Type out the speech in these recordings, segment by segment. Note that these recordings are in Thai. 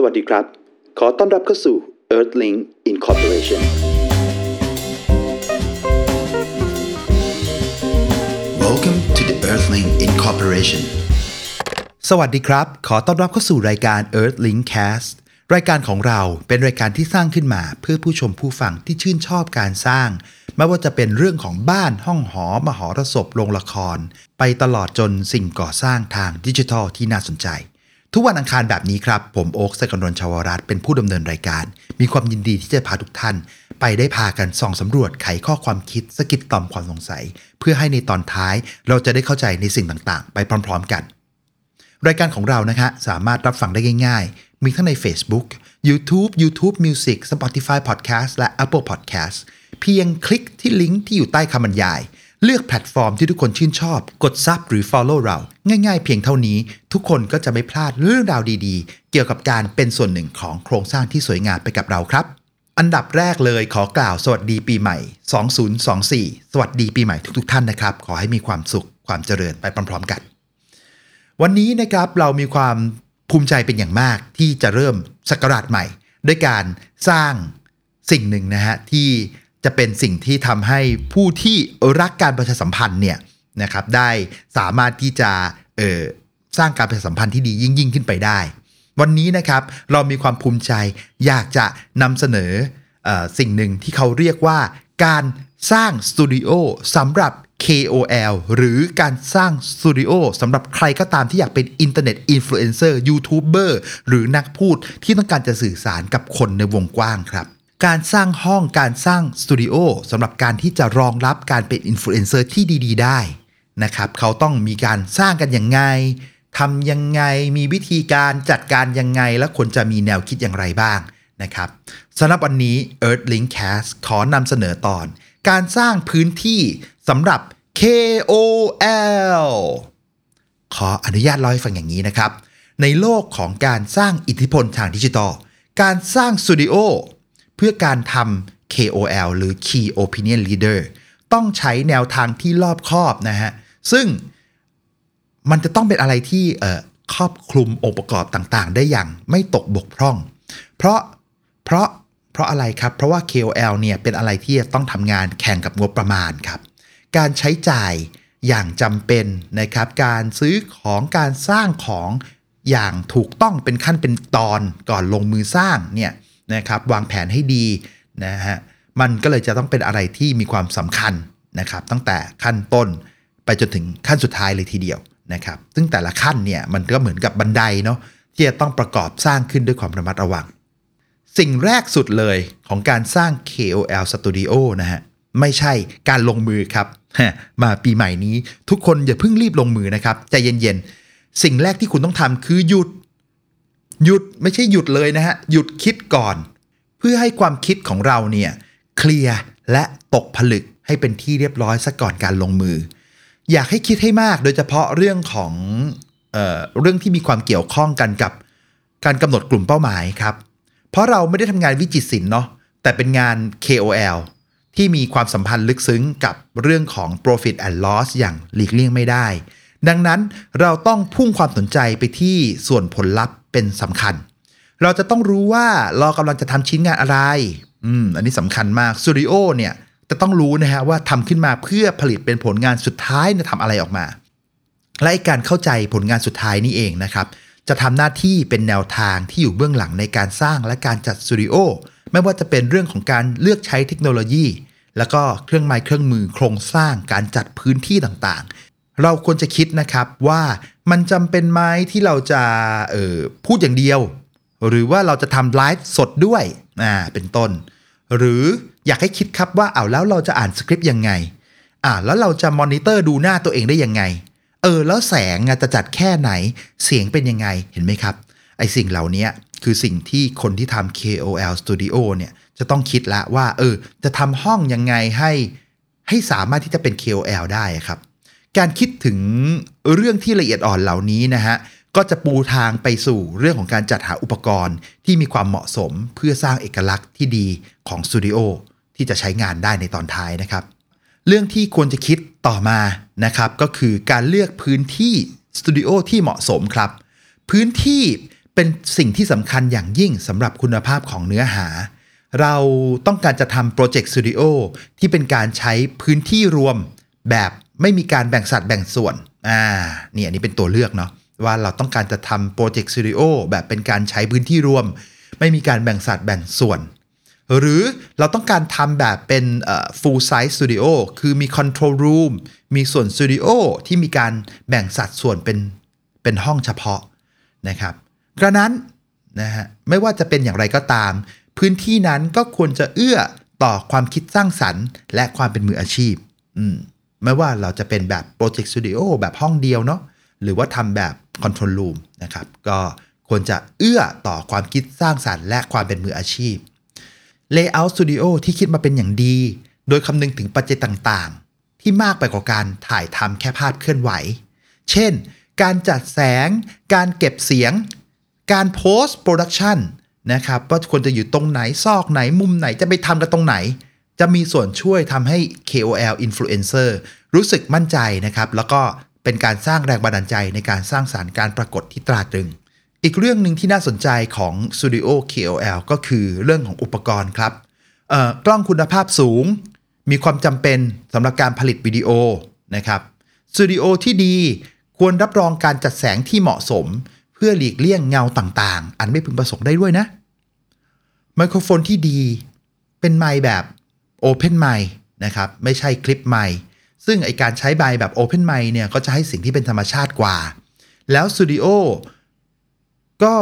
สวัสดีครับ ขอต้อนรับเข้าสู่ Earthlink Incorporation Welcome to the Earthlink Incorporation สวัสดีครับ ขอต้อนรับเข้าสู่รายการ Earthlink Cast รายการของเราเป็นรายการที่สร้างขึ้นมา เพื่อผู้ชมผู้ฟังที่ชื่นชอบการสร้าง ไม่ว่าจะเป็นเรื่องของบ้านห้องหอ มหรสพโรงละคร ไปตลอดจนสิ่งก่อสร้างทางดิจิทัลที่น่าสนใจ ทุกวันอังคารแบบนี้ครับ ผมโอ๊คสกลนชาวรัตเป็นผู้ดำเนินรายการ มีความยินดีที่จะพาทุกท่าน ไปได้พากันส่องสำรวจไขข้อความคิดสะกิดต่อมความสงสัย เพื่อให้ในตอนท้ายเราจะได้เข้าใจในสิ่งต่างๆ ไปพร้อม ๆ กัน รายการของเรานะคะสามารถรับฟังได้ง่าย ๆ มีทั้งใน Facebook YouTube YouTube Music Spotify Podcast และ Apple Podcast เพียงคลิกที่ลิงก์ที่อยู่ใต้คำบรรยาย เลือกแพลตฟอร์มที่ทุกคนชื่นชอบ กดซับหรือ Follow เรา ง่ายๆเพียงเท่านี้ ทุกคนก็จะไม่พลาดเรื่องราวดีๆ เกี่ยวกับการเป็นส่วนหนึ่งของโครงสร้างที่สวยงามไปกับเราครับ อันดับแรกเลยขอกล่าวสวัสดีปีใหม่ 2024 สวัสดีปีใหม่ทุกๆ ท่านนะครับ ขอให้มีความสุขความเจริญไปพร้อมๆกัน วันนี้นะครับเรามีความภูมิใจเป็นอย่างมากที่จะเริ่มศักราชใหม่ ด้วยการสร้างสิ่งหนึ่งนะฮะที่ จะเป็นสิ่งที่ทำให้ผู้ที่รักการประชาสัมพันธ์เนี่ยนะครับได้สามารถที่จะสร้างการประชาสัมพันธ์ที่ดียิ่งยิ่งขึ้นไปได้ วันนี้นะครับเรามีความภูมิใจอยากจะนำเสนอสิ่งหนึ่งที่เขาเรียกว่าการสร้างสตูดิโอสำหรับ KOL หรือการสร้างสตูดิโอสำหรับใครก็ตามที่อยากเป็น internet influencer YouTuber หรือนักพูดที่ต้องการจะสื่อสารกับคนในวงกว้างครับ การสร้างห้องการสร้างสตูดิโอสำหรับการที่จะรองรับการเป็นอินฟลูเอนเซอร์ที่ดีๆ ได้นะครับเขาต้องมีการสร้างกันอย่างไงทำยังไงมีวิธีการจัดการยังไง และควรจะมีแนวคิดอย่างไรบ้างนะครับสำหรับวันนี้ EarthLynX Cast ขอนำเสนอตอน การสร้างพื้นที่สำหรับ KOL ขออนุญาตเล่าให้ฟังอย่างนี้นะครับ ในโลกของการสร้างอิทธิพลทางดิจิทัล การสร้างสตูดิโอ เพื่อการทำ KOL หรือ Key Opinion Leader ต้องใช้แนวทางที่รอบคอบนะฮะ ซึ่งมันจะต้องเป็นอะไรที่ครอบคลุมองค์ประกอบต่างๆ ได้อย่างไม่ตกบกพร่อง เพราะเพราะเพราะอะไรครับ เพราะว่า KOL เนี่ยเป็นอะไรที่ต้องทำงานแข่งกับงบประมาณครับ การใช้จ่ายอย่างจำเป็นนะครับ การซื้อของการสร้างของอย่างถูกต้องเป็นขั้นเป็นตอนก่อนลงมือสร้างเนี่ย นะครับวางแผนให้ดีนะฮะมันก็เลยจะต้องเป็นอะไรที่มีความสำคัญนะครับ ตั้งแต่ขั้นต้นไปจนถึงขั้นสุดท้ายเลยทีเดียวนะครับ ซึ่งแต่ละขั้นเนี่ยมันก็เหมือนกับบันไดเนาะที่จะต้องประกอบสร้างขึ้นด้วยความระมัดระวัง สิ่งแรกสุดเลยของการสร้าง KOL Studio นะฮะไม่ใช่การลงมือครับ มาปีใหม่นี้ทุกคนอย่าเพิ่งรีบลงมือนะครับใจเย็นๆ สิ่งแรกที่คุณต้องทำคือหยุด หยุดไม่ใช่หยุดเลยนะฮะ หยุดคิดก่อน เพื่อให้ความคิดของเราเนี่ยเคลียร์และตกผลึกให้เป็นที่เรียบร้อยซะก่อนการลงมือ อยากให้คิดให้มากโดยเฉพาะเรื่องของเออเรื่องที่มีความเกี่ยวข้องกันกับการกำหนดกลุ่มเป้าหมายครับ เพราะเราไม่ได้ทำงานวิจิตรศิลป์เนาะแต่เป็นงาน KOL ที่มีความสัมพันธ์ลึกซึ้งกับเรื่องของ profit and loss อย่างหลีกเลี่ยงไม่ได้ ดังนั้นเราต้องพุ่งความสนใจไปที่ส่วนผลลัพธ์เป็นสำคัญ เราจะต้องรู้ว่าเรากำลังจะทำชิ้นงานอะไรอืมอันนี้สำคัญมากสตูดิโอเนี่ยจะต้องรู้นะฮะว่าทำขึ้นมาเพื่อผลิตเป็นผลงานสุดท้ายจะทำอะไรออกมา และการเข้าใจผลงานสุดท้ายนี่เองนะครับ จะทำหน้าที่เป็นแนวทางที่อยู่เบื้องหลังในการสร้างและการจัดสตูดิโอไม่ว่าจะเป็นเรื่องของการเลือกใช้เทคโนโลยี แล้วก็เครื่องไม้เครื่องมือโครงสร้างการจัดพื้นที่ต่างๆ เราควรจะคิดนะครับว่ามันจำเป็นไหมที่เราจะเออพูดอย่างเดียว หรือว่าเราจะทำไลฟ์สดด้วยอ่าเป็นต้น หรืออยากให้คิดครับว่าเอาแล้วเราจะอ่านสคริปต์ยังไงอ่าแล้วเราจะมอนิเตอร์ดูหน้าตัวเองได้ยังไง เออ แล้วแสงจะจัดแค่ไหนเสียงเป็นยังไงเห็นไหมครับ ไอสิ่งเหล่านี้คือสิ่งที่คนที่ทำ KOL Studio เนี่ยจะต้องคิดละว่า เออ จะทำห้องยังไงให้ให้สามารถที่จะเป็น KOL ได้ครับ การคิดถึงเรื่องที่ละเอียดอ่อนเหล่านี้นะฮะก็จะปูทางไปสู่เรื่องของการจัดหาอุปกรณ์ที่มีความเหมาะสมเพื่อสร้างเอกลักษณ์ที่ดีของสตูดิโอที่จะใช้งานได้ในตอนท้ายนะครับ เรื่องที่ควรจะคิดต่อมานะครับก็คือการเลือกพื้นที่สตูดิโอที่เหมาะสมครับ พื้นที่เป็นสิ่งที่สำคัญอย่างยิ่งสำหรับคุณภาพของเนื้อหา เราต้องการจะทำ project สตูดิโอที่เป็นการใช้พื้นที่รวมแบบ ไม่มีการแบ่งสัดแบ่งส่วน อ่า นี่อันนี้เป็นตัวเลือกเนาะว่าเราต้องการจะทำ project สตูดิโอแบบเป็นการใช้พื้นที่รวม ไม่มีการแบ่งสัดแบ่งส่วน หรือเราต้องการทำแบบเป็น full size studio คือมี control room มีส่วนสตูดิโอที่มีการแบ่งสัดส่วนเป็นเป็นห้องเฉพาะนะครับกระนั้นนะฮะไม่ว่าจะเป็นอย่างไรก็ตาม พื้นที่นั้นก็ควรจะเอื้อต่อความคิดสร้างสรรค์ และความเป็นมืออาชีพ อืม ไม่ว่าเราจะเป็นแบบโปรเจกต์สตูดิโอแบบห้องเดียวเนาะหรือว่าทำแบบคอนโทรลรูมนะครับก็ควรจะเอื้อต่อความคิดสร้างสรรค์และความเป็นมืออาชีพ Layout Studio ที่คิดมาเป็นอย่างดี โดยคำนึงถึงปัจจัยต่างๆ ที่มากไปกว่าการถ่ายทำแค่ภาพเคลื่อนไหว เช่น การจัดแสง การเก็บเสียง การโพสต์โปรดักชันนะครับว่าควรจะอยู่ตรงไหนซอกไหนมุมไหนจะไปทำกันตรงไหน จะมีส่วนช่วยทำให้ KOL Influencer รู้สึกมั่นใจนะครับ แล้วก็เป็นการสร้างแรงบันดาลใจในการสร้างสารรค์การปรากฏที่ตราตรึง อีกเรื่องหนึ่งที่น่าสนใจของ Studio KOL ก็คือเรื่องของอุปกรณ์ครับเอ่อกล้องคุณภาพสูง มีความจำเป็นสำหรับการผลิตวิดีโอนะครับสตูดิโอที่ดีควรรับรองการจัดแสงที่เหมาะสม เพื่อหลีกเลี่ยงเงาต่างๆ อันไม่พึงประสงค์ได้ด้วยนะไมโครโฟนที่ดี เป็นไมค์แบบ Open ไมค์นะครับไม่ใช่คลิปไมค์ซึ่งไอการใช้ไมค์แบบ Open ไมค์เนี่ยก็จะให้สิ่งที่เป็นธรรมชาติกว่า แล้วสตูดิโอก็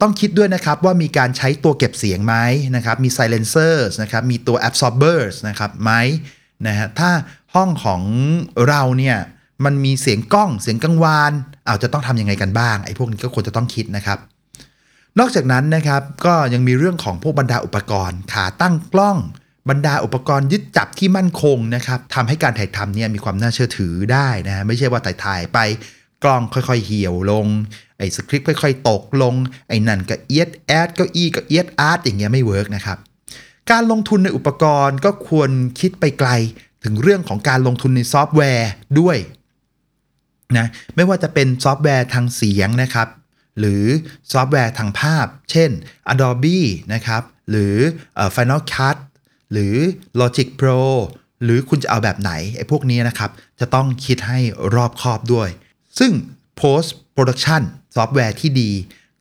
ต้องคิดด้วยนะครับว่ามีการใช้ตัวเก็บเสียงไหมนะครับมี silencers นะครับมีตัว absorbers นะครับไหมนะฮะถ้าห้องของเราเนี่ยมันมีเสียงกล้องเสียงกังวานอาจจะต้องทำยังไงกันบ้างไอ้พวกนี้ก็ควรจะต้องคิดนะครับ นอกจากนั้นนะครับก็ยังมีเรื่องของพวกบรรดาอุปกรณ์ ขาตั้งกล้อง บรรดาอุปกรณ์ยึดจับที่มั่นคงนะครับทำให้การถ่ายทำเนี่ยมีความน่าเชื่อถือได้นะไม่ใช่ว่าถ่ายๆไปกล้องค่อยๆ เหี่ยวลง ไอ้สคริปต์ค่อยๆ ตกลง ไอ้นั่นก็เอียดแอดเก้าอี้ก็เอียดอาดอย่างเงี้ยไม่ work นะครับ การลงทุนในอุปกรณ์ก็ควรคิดไปไกลถึงเรื่องของการลงทุนในซอฟต์แวร์ด้วยนะไม่ว่าจะเป็นซอฟต์แวร์ทางเสียงนะครับ หรือซอฟต์แวร์ทางภาพ เช่น Adobe นะครับ หรือ Final Cut หรือ Logic Pro หรือคุณจะเอาแบบไหนไอ้พวกนี้นะครับ จะต้องคิดให้รอบคอบด้วย ซึ่ง Post Production ซอฟต์แวร์ที่ดี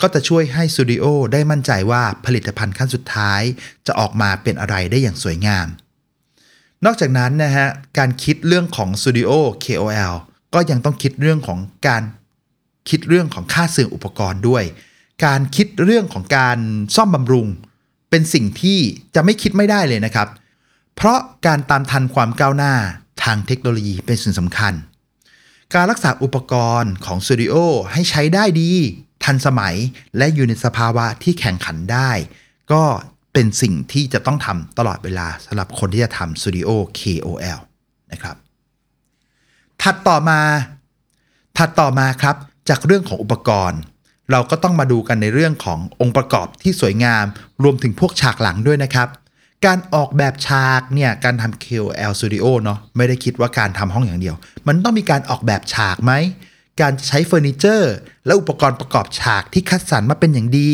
ก็จะช่วยให้สตูดิโอได้มั่นใจว่าผลิตภัณฑ์ขั้นสุดท้าย จะออกมาเป็นอะไรได้อย่างสวยงาม นอกจากนั้นนะฮะการคิดเรื่องของ Studio KOL ก็ยังต้องคิดเรื่องของการคิดเรื่องของค่าเสื่อมอุปกรณ์ด้วย การคิดเรื่องของการซ่อมบำรุง เป็นสิ่งที่จะไม่คิดไม่ได้เลยนะครับ เพราะการตามทันความก้าวหน้าทางเทคโนโลยีเป็นสิ่งสำคัญ การรักษาอุปกรณ์ของสตูดิโอให้ใช้ได้ดี ทันสมัยและอยู่ในสภาวะที่แข่งขันได้ ก็เป็นสิ่งที่จะต้องทำตลอดเวลาสำหรับคนที่จะทำสตูดิโอ KOL นะครับ ถัดต่อมา ถัดต่อมาครับ จากเรื่องของอุปกรณ์ เราก็ต้องมาดูกันในเรื่องขององค์ประกอบที่สวยงาม รวมถึงพวกฉากหลังด้วยนะครับ การออกแบบฉากเนี่ยการทำ KOL Studio เนาะไม่ได้คิดว่าการทำห้องอย่างเดียว มันต้องมีการออกแบบฉากไหม การใช้เฟอร์นิเจอร์ และอุปกรณ์ประกอบฉากที่คัดสรรมาเป็นอย่างดี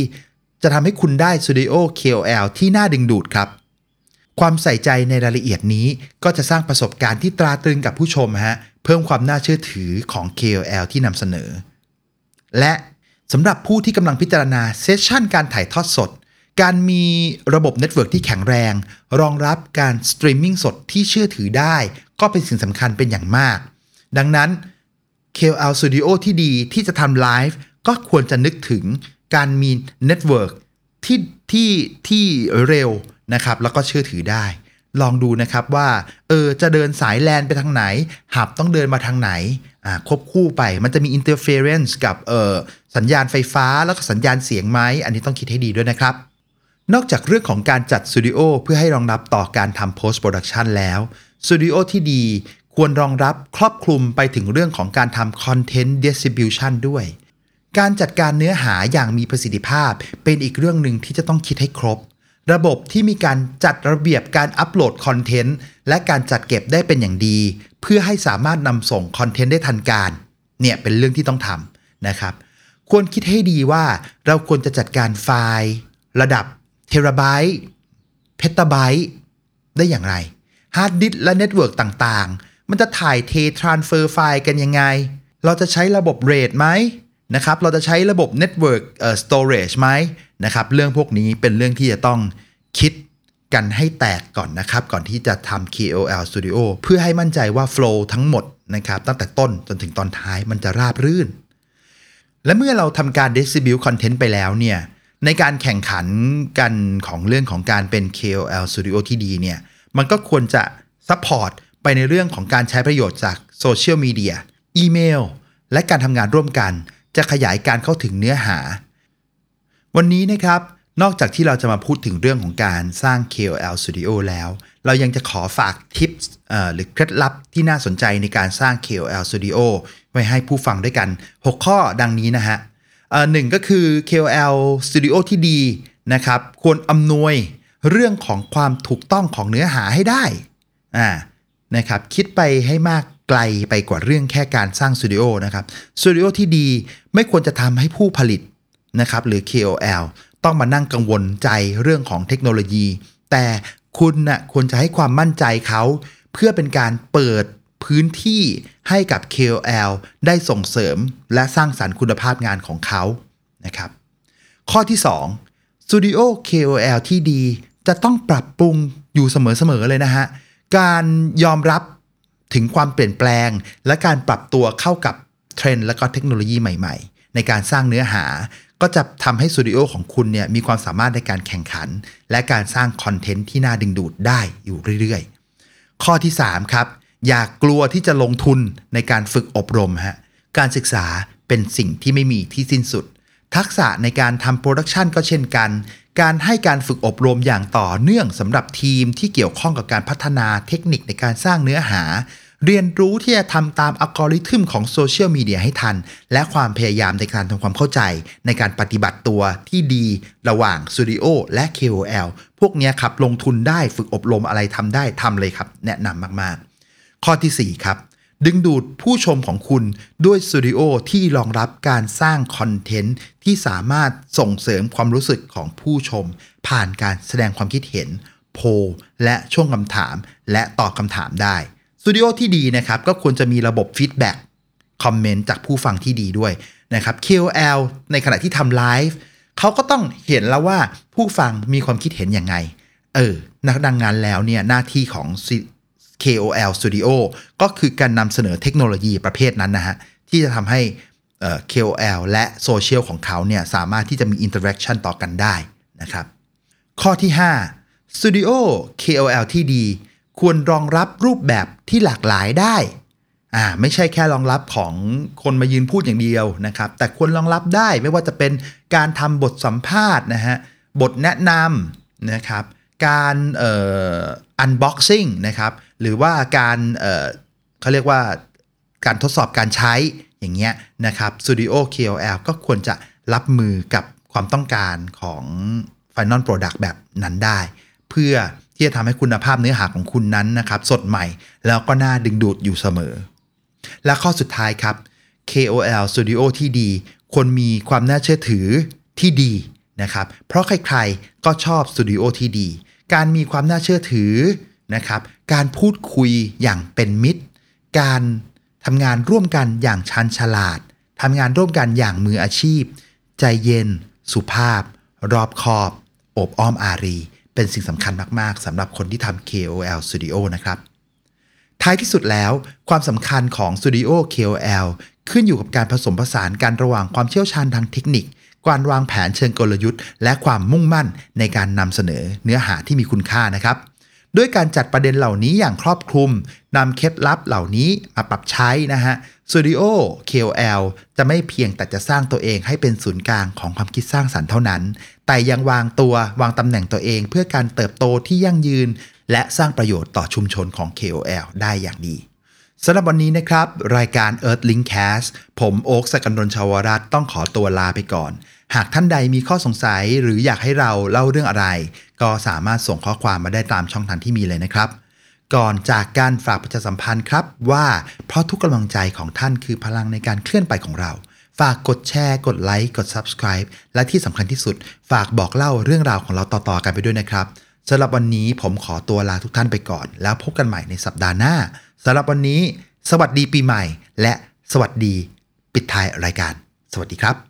จะทำให้คุณได้สตูดิโอ KOL ที่น่าดึงดูดครับ ความใส่ใจในรายละเอียดนี้ก็จะสร้างประสบการณ์ที่ตราตรึงกับผู้ชมฮะเพิ่มความน่าเชื่อถือของ KOL ที่นำเสนอ และ สำหรับผู้ที่กำลังพิจารณา session การถ่ายทอดสด การมีระบบ network ที่แข็งแรง รองรับการสตรีมมิ่งสดที่เชื่อถือได้ ก็เป็นสิ่งสำคัญเป็นอย่างมาก ดังนั้น KOL Studio ที่ดีที่จะทำไลฟ์ก็ควรจะนึกถึงการมี network ที่ที่ที่เร็วนะครับ แล้วก็เชื่อถือได้ ลองดูนะครับว่าเออจะเดินสายแลนไปทางไหนหับต้องเดินมาทางไหน ควบคู่ไปมันจะมี interference กับเออสัญญาณไฟฟ้าแล้วก็สัญญาณเสียงไหมอันนี้ต้องคิดให้ดีด้วยนะครับ นอกจากเรื่องของการจัดสตูดิโอเพื่อให้รองรับต่อการทำ post production แล้วสตูดิโอที่ดีควรรองรับครอบคลุมไปถึงเรื่องของการทำ content distribution ด้วย การจัดการเนื้อหาอย่างมีประสิทธิภาพเป็นอีกเรื่องหนึ่งที่จะต้องคิดให้ครบ ระบบที่มีการจัดระเบียบการ upload content และการจัดเก็บได้เป็นอย่างดี เพื่อให้สามารถนำส่ง content ได้ทันการ เนี่ยเป็นเรื่องที่ต้องทำนะครับ ควรคิดให้ดีว่าเราควรจะจัดการไฟล์ ระดับ terabyte petabyte ได้อย่างไร hard disk และ network ต่างๆ มันจะถ่ายเท transfer file กันยังไง เราจะใช้ระบบเรทไหม นะครับเราจะใช้ระบบ Network เอ่อ Storage ไหมนะครับเรื่องพวกนี้เป็นเรื่องที่จะต้องคิดกันให้แตกก่อนนะครับ ก่อนที่จะทำ KOL Studio เพื่อให้มั่นใจว่า Flow ทั้งหมดนะครับตั้งแต่ต้นจนถึงตอนท้ายมันจะราบรื่น และเมื่อเราทำการ distribute content ไปแล้วเนี่ยในการแข่งขันกันของเรื่องของการเป็น KOL Studio ที่ดีเนี่ยมันก็ควรจะ support ไปในเรื่องของการใช้ประโยชน์จากโซเชียลมีเดียอีเมลและการทำงานร่วมกัน จะขยายการเข้าถึงเนื้อหา วันนี้นะครับนอกจากที่เราจะมาพูดถึงเรื่องของการสร้าง KOL Studio แล้ว เรายังจะขอฝากทิปหรือเคล็ดลับที่น่าสนใจในการสร้าง KOL Studio ไว้ให้ผู้ฟังด้วยกัน 6 ข้อดังนี้นะฮะหนึ่งก็คือ KOL Studio ที่ดีนะครับควรอำนวยเรื่องของความถูกต้องของเนื้อหาให้ได้นะครับคิดไปให้มาก ไกลไปกว่าเรื่องแค่การสร้างสตูดิโอนะครับสตูดิโอที่ดีไม่ควรจะทำให้ผู้ผลิตนะครับหรือ KOL ต้องมานั่งกังวลใจเรื่องของเทคโนโลยี แต่คุณนะ่ะควรจะให้ความมั่นใจเขาเพื่อเป็นการเปิดพื้นที่ให้กับ KOL ได้ส่งเสริมและสร้างสรรค์คุณภาพงานของเขานะครับ ข้อที่2สตูดิโอ KOL ที่ดีจะต้องปรับปรุงอยู่เสมอๆเลยนะฮะ การยอมรับ ถึงความเปลี่ยนแปลง และการปรับตัวเข้ากับเทรนด์และก็เทคโนโลยีใหม่ๆ ในการสร้างเนื้อหา ก็จะทำให้สตูดิโอของคุณเนี่ยมีความสามารถในการแข่งขัน และการสร้าง content ที่น่าดึงดูดได้อยู่เรื่อยๆ ข้อที่ 3 ครับ อย่ากลัวที่จะลงทุนในการฝึกอบรมฮะการศึกษาเป็นสิ่งที่ไม่มีที่สิ้นสุด ทักษะในการทำ production ก็เช่นกัน การให้การฝึกอบรมอย่างต่อเนื่องสำหรับทีมที่เกี่ยวข้องกับการพัฒนาเทคนิคในการสร้างเนื้อหา เรียนรู้ที่จะทำตามอัลกอริทึมของ social media ให้ทัน และความพยายามในการทำความเข้าใจ ในการปฏิบัติตัวที่ดีระหว่างสตูดิโอและ KOL พวกนี้ครับลงทุนได้ฝึกอบรมอะไรทำได้ทำเลยครับ แนะนำมากๆ ข้อทีสี่4ครับ ดึงดูดผู้ชมของคุณด้วยสตูดิโอที่รองรับการสร้างคอนเทนต์ที่สามารถส่งเสริมความรู้สึกของผู้ชม ผ่านการแสดงความคิดเห็น โพลและช่วงคำถาม และตอบคำถามได้สตูดิโอที่ดีนะครับก็ควรจะมีระบบ feedback คอมเมนต์จากผู้ฟังที่ดีด้วยนะครับ KOL ในขณะที่ทำไลฟ์เขาก็ต้องเห็นแล้วว่าผู้ฟังมีความคิดเห็นยังไง เออ นักดังงานแล้วเนี่ยหน้าที่ของ KOL Studio ก็คือการนำเสนอเทคโนโลยีประเภทนั้นนะฮะ ที่จะทำให้ KOL และโซเชียลของเขาเนี่ย สามารถที่จะมี interaction ต่อกันได้นะครับ ข้อที่ 5 Studio KOL ที่ดี ควรรองรับรูปแบบที่หลากหลายได้อ่าไม่ใช่แค่รองรับของคนมายืนพูดอย่างเดียวนะครับ แต่ควรรองรับได้ไม่ว่าจะเป็นการทำบทสัมภาษณ์นะฮะบทแนะนำนะครับ การเอ่อ unboxing นะครับหรือว่าการเอ่อเขาเรียกว่าการทดสอบการใช้อย่างเงี้ยนะครับ Studio KOL ก็ควรจะรับมือกับความต้องการของ Final Product แบบนั้นได้ เพื่อที่จะทำให้คุณภาพเนื้อหาของคุณนั้นนะครับ สดใหม่แล้วก็น่าดึงดูดอยู่เสมอ และข้อสุดท้ายครับ KOL Studio ที่ดีควรมีความน่าเชื่อถือที่ดี นะครับ เพราะใครๆก็ชอบสตูดิโอที่ดี การมีความน่าเชื่อถือนะครับ การพูดคุยอย่างเป็นมิตร การทำงานร่วมกันอย่างชันฉลาดทำงานร่วมกันอย่างมืออาชีพ ใจเย็น สุภาพ รอบคอบ อบอ้อมอารี เป็นสิ่งสำคัญมาก ๆสำหรับคนที่ทำ KOL Studio นะครับ ท้ายที่สุดแล้ว ความสำคัญของ Studio KOL ขึ้นอยู่กับการผสมผสานกันระหว่างความเชี่ยวชาญทางเทคนิค การวางแผนเชิงกลยุทธ์ และความมุ่งมั่นในการนำเสนอเนื้อหาที่มีคุณค่านะครับ ด้วยการจัดประเด็นเหล่านี้อย่างครอบคลุมนำเคล็ดลับเหล่านี้มาปรับใช้นะฮะ Studio KOL จะไม่เพียงแต่จะสร้างตัวเองให้เป็นศูนย์กลางของความคิดสร้างสรรค์เท่านั้น แต่ยังวางตัววางตำแหน่งตัวเองเพื่อการเติบโตที่ยั่งยืน และสร้างประโยชน์ต่อชุมชนของ KOL ได้อย่างดีสำหรับวันนี้นะครับ รายการ Earthlink Cast ผมโอ๊คสกันดนชาวรัตต้องขอตัวลาไปก่อน หากท่านใดมีข้อสงสัยหรืออยากให้เราเล่าเรื่องอะไร ก็สามารถส่งข้อความมาได้ตามช่องทางที่มีเลยนะครับ ก่อนจากการฝากประชาสัมพันธ์ครับว่าเพราะทุกกำลังใจของท่านคือพลังในการเคลื่อนไปของเรา ฝากกดแชร์ กดไลค์กด Subscribe และที่สำคัญที่สุด ฝากบอกเล่าเรื่องราวของเราต่อๆกันไปด้วยนะครับสำหรับวันนี้ผมขอตัวลาทุกท่านไปก่อน แล้วพบกันใหม่ในสัปดาห์หน้าสำหรับวันนี้ สวัสดีปีใหม่ และสวัสดี ปิดท้ายรายการ สวัสดีครับ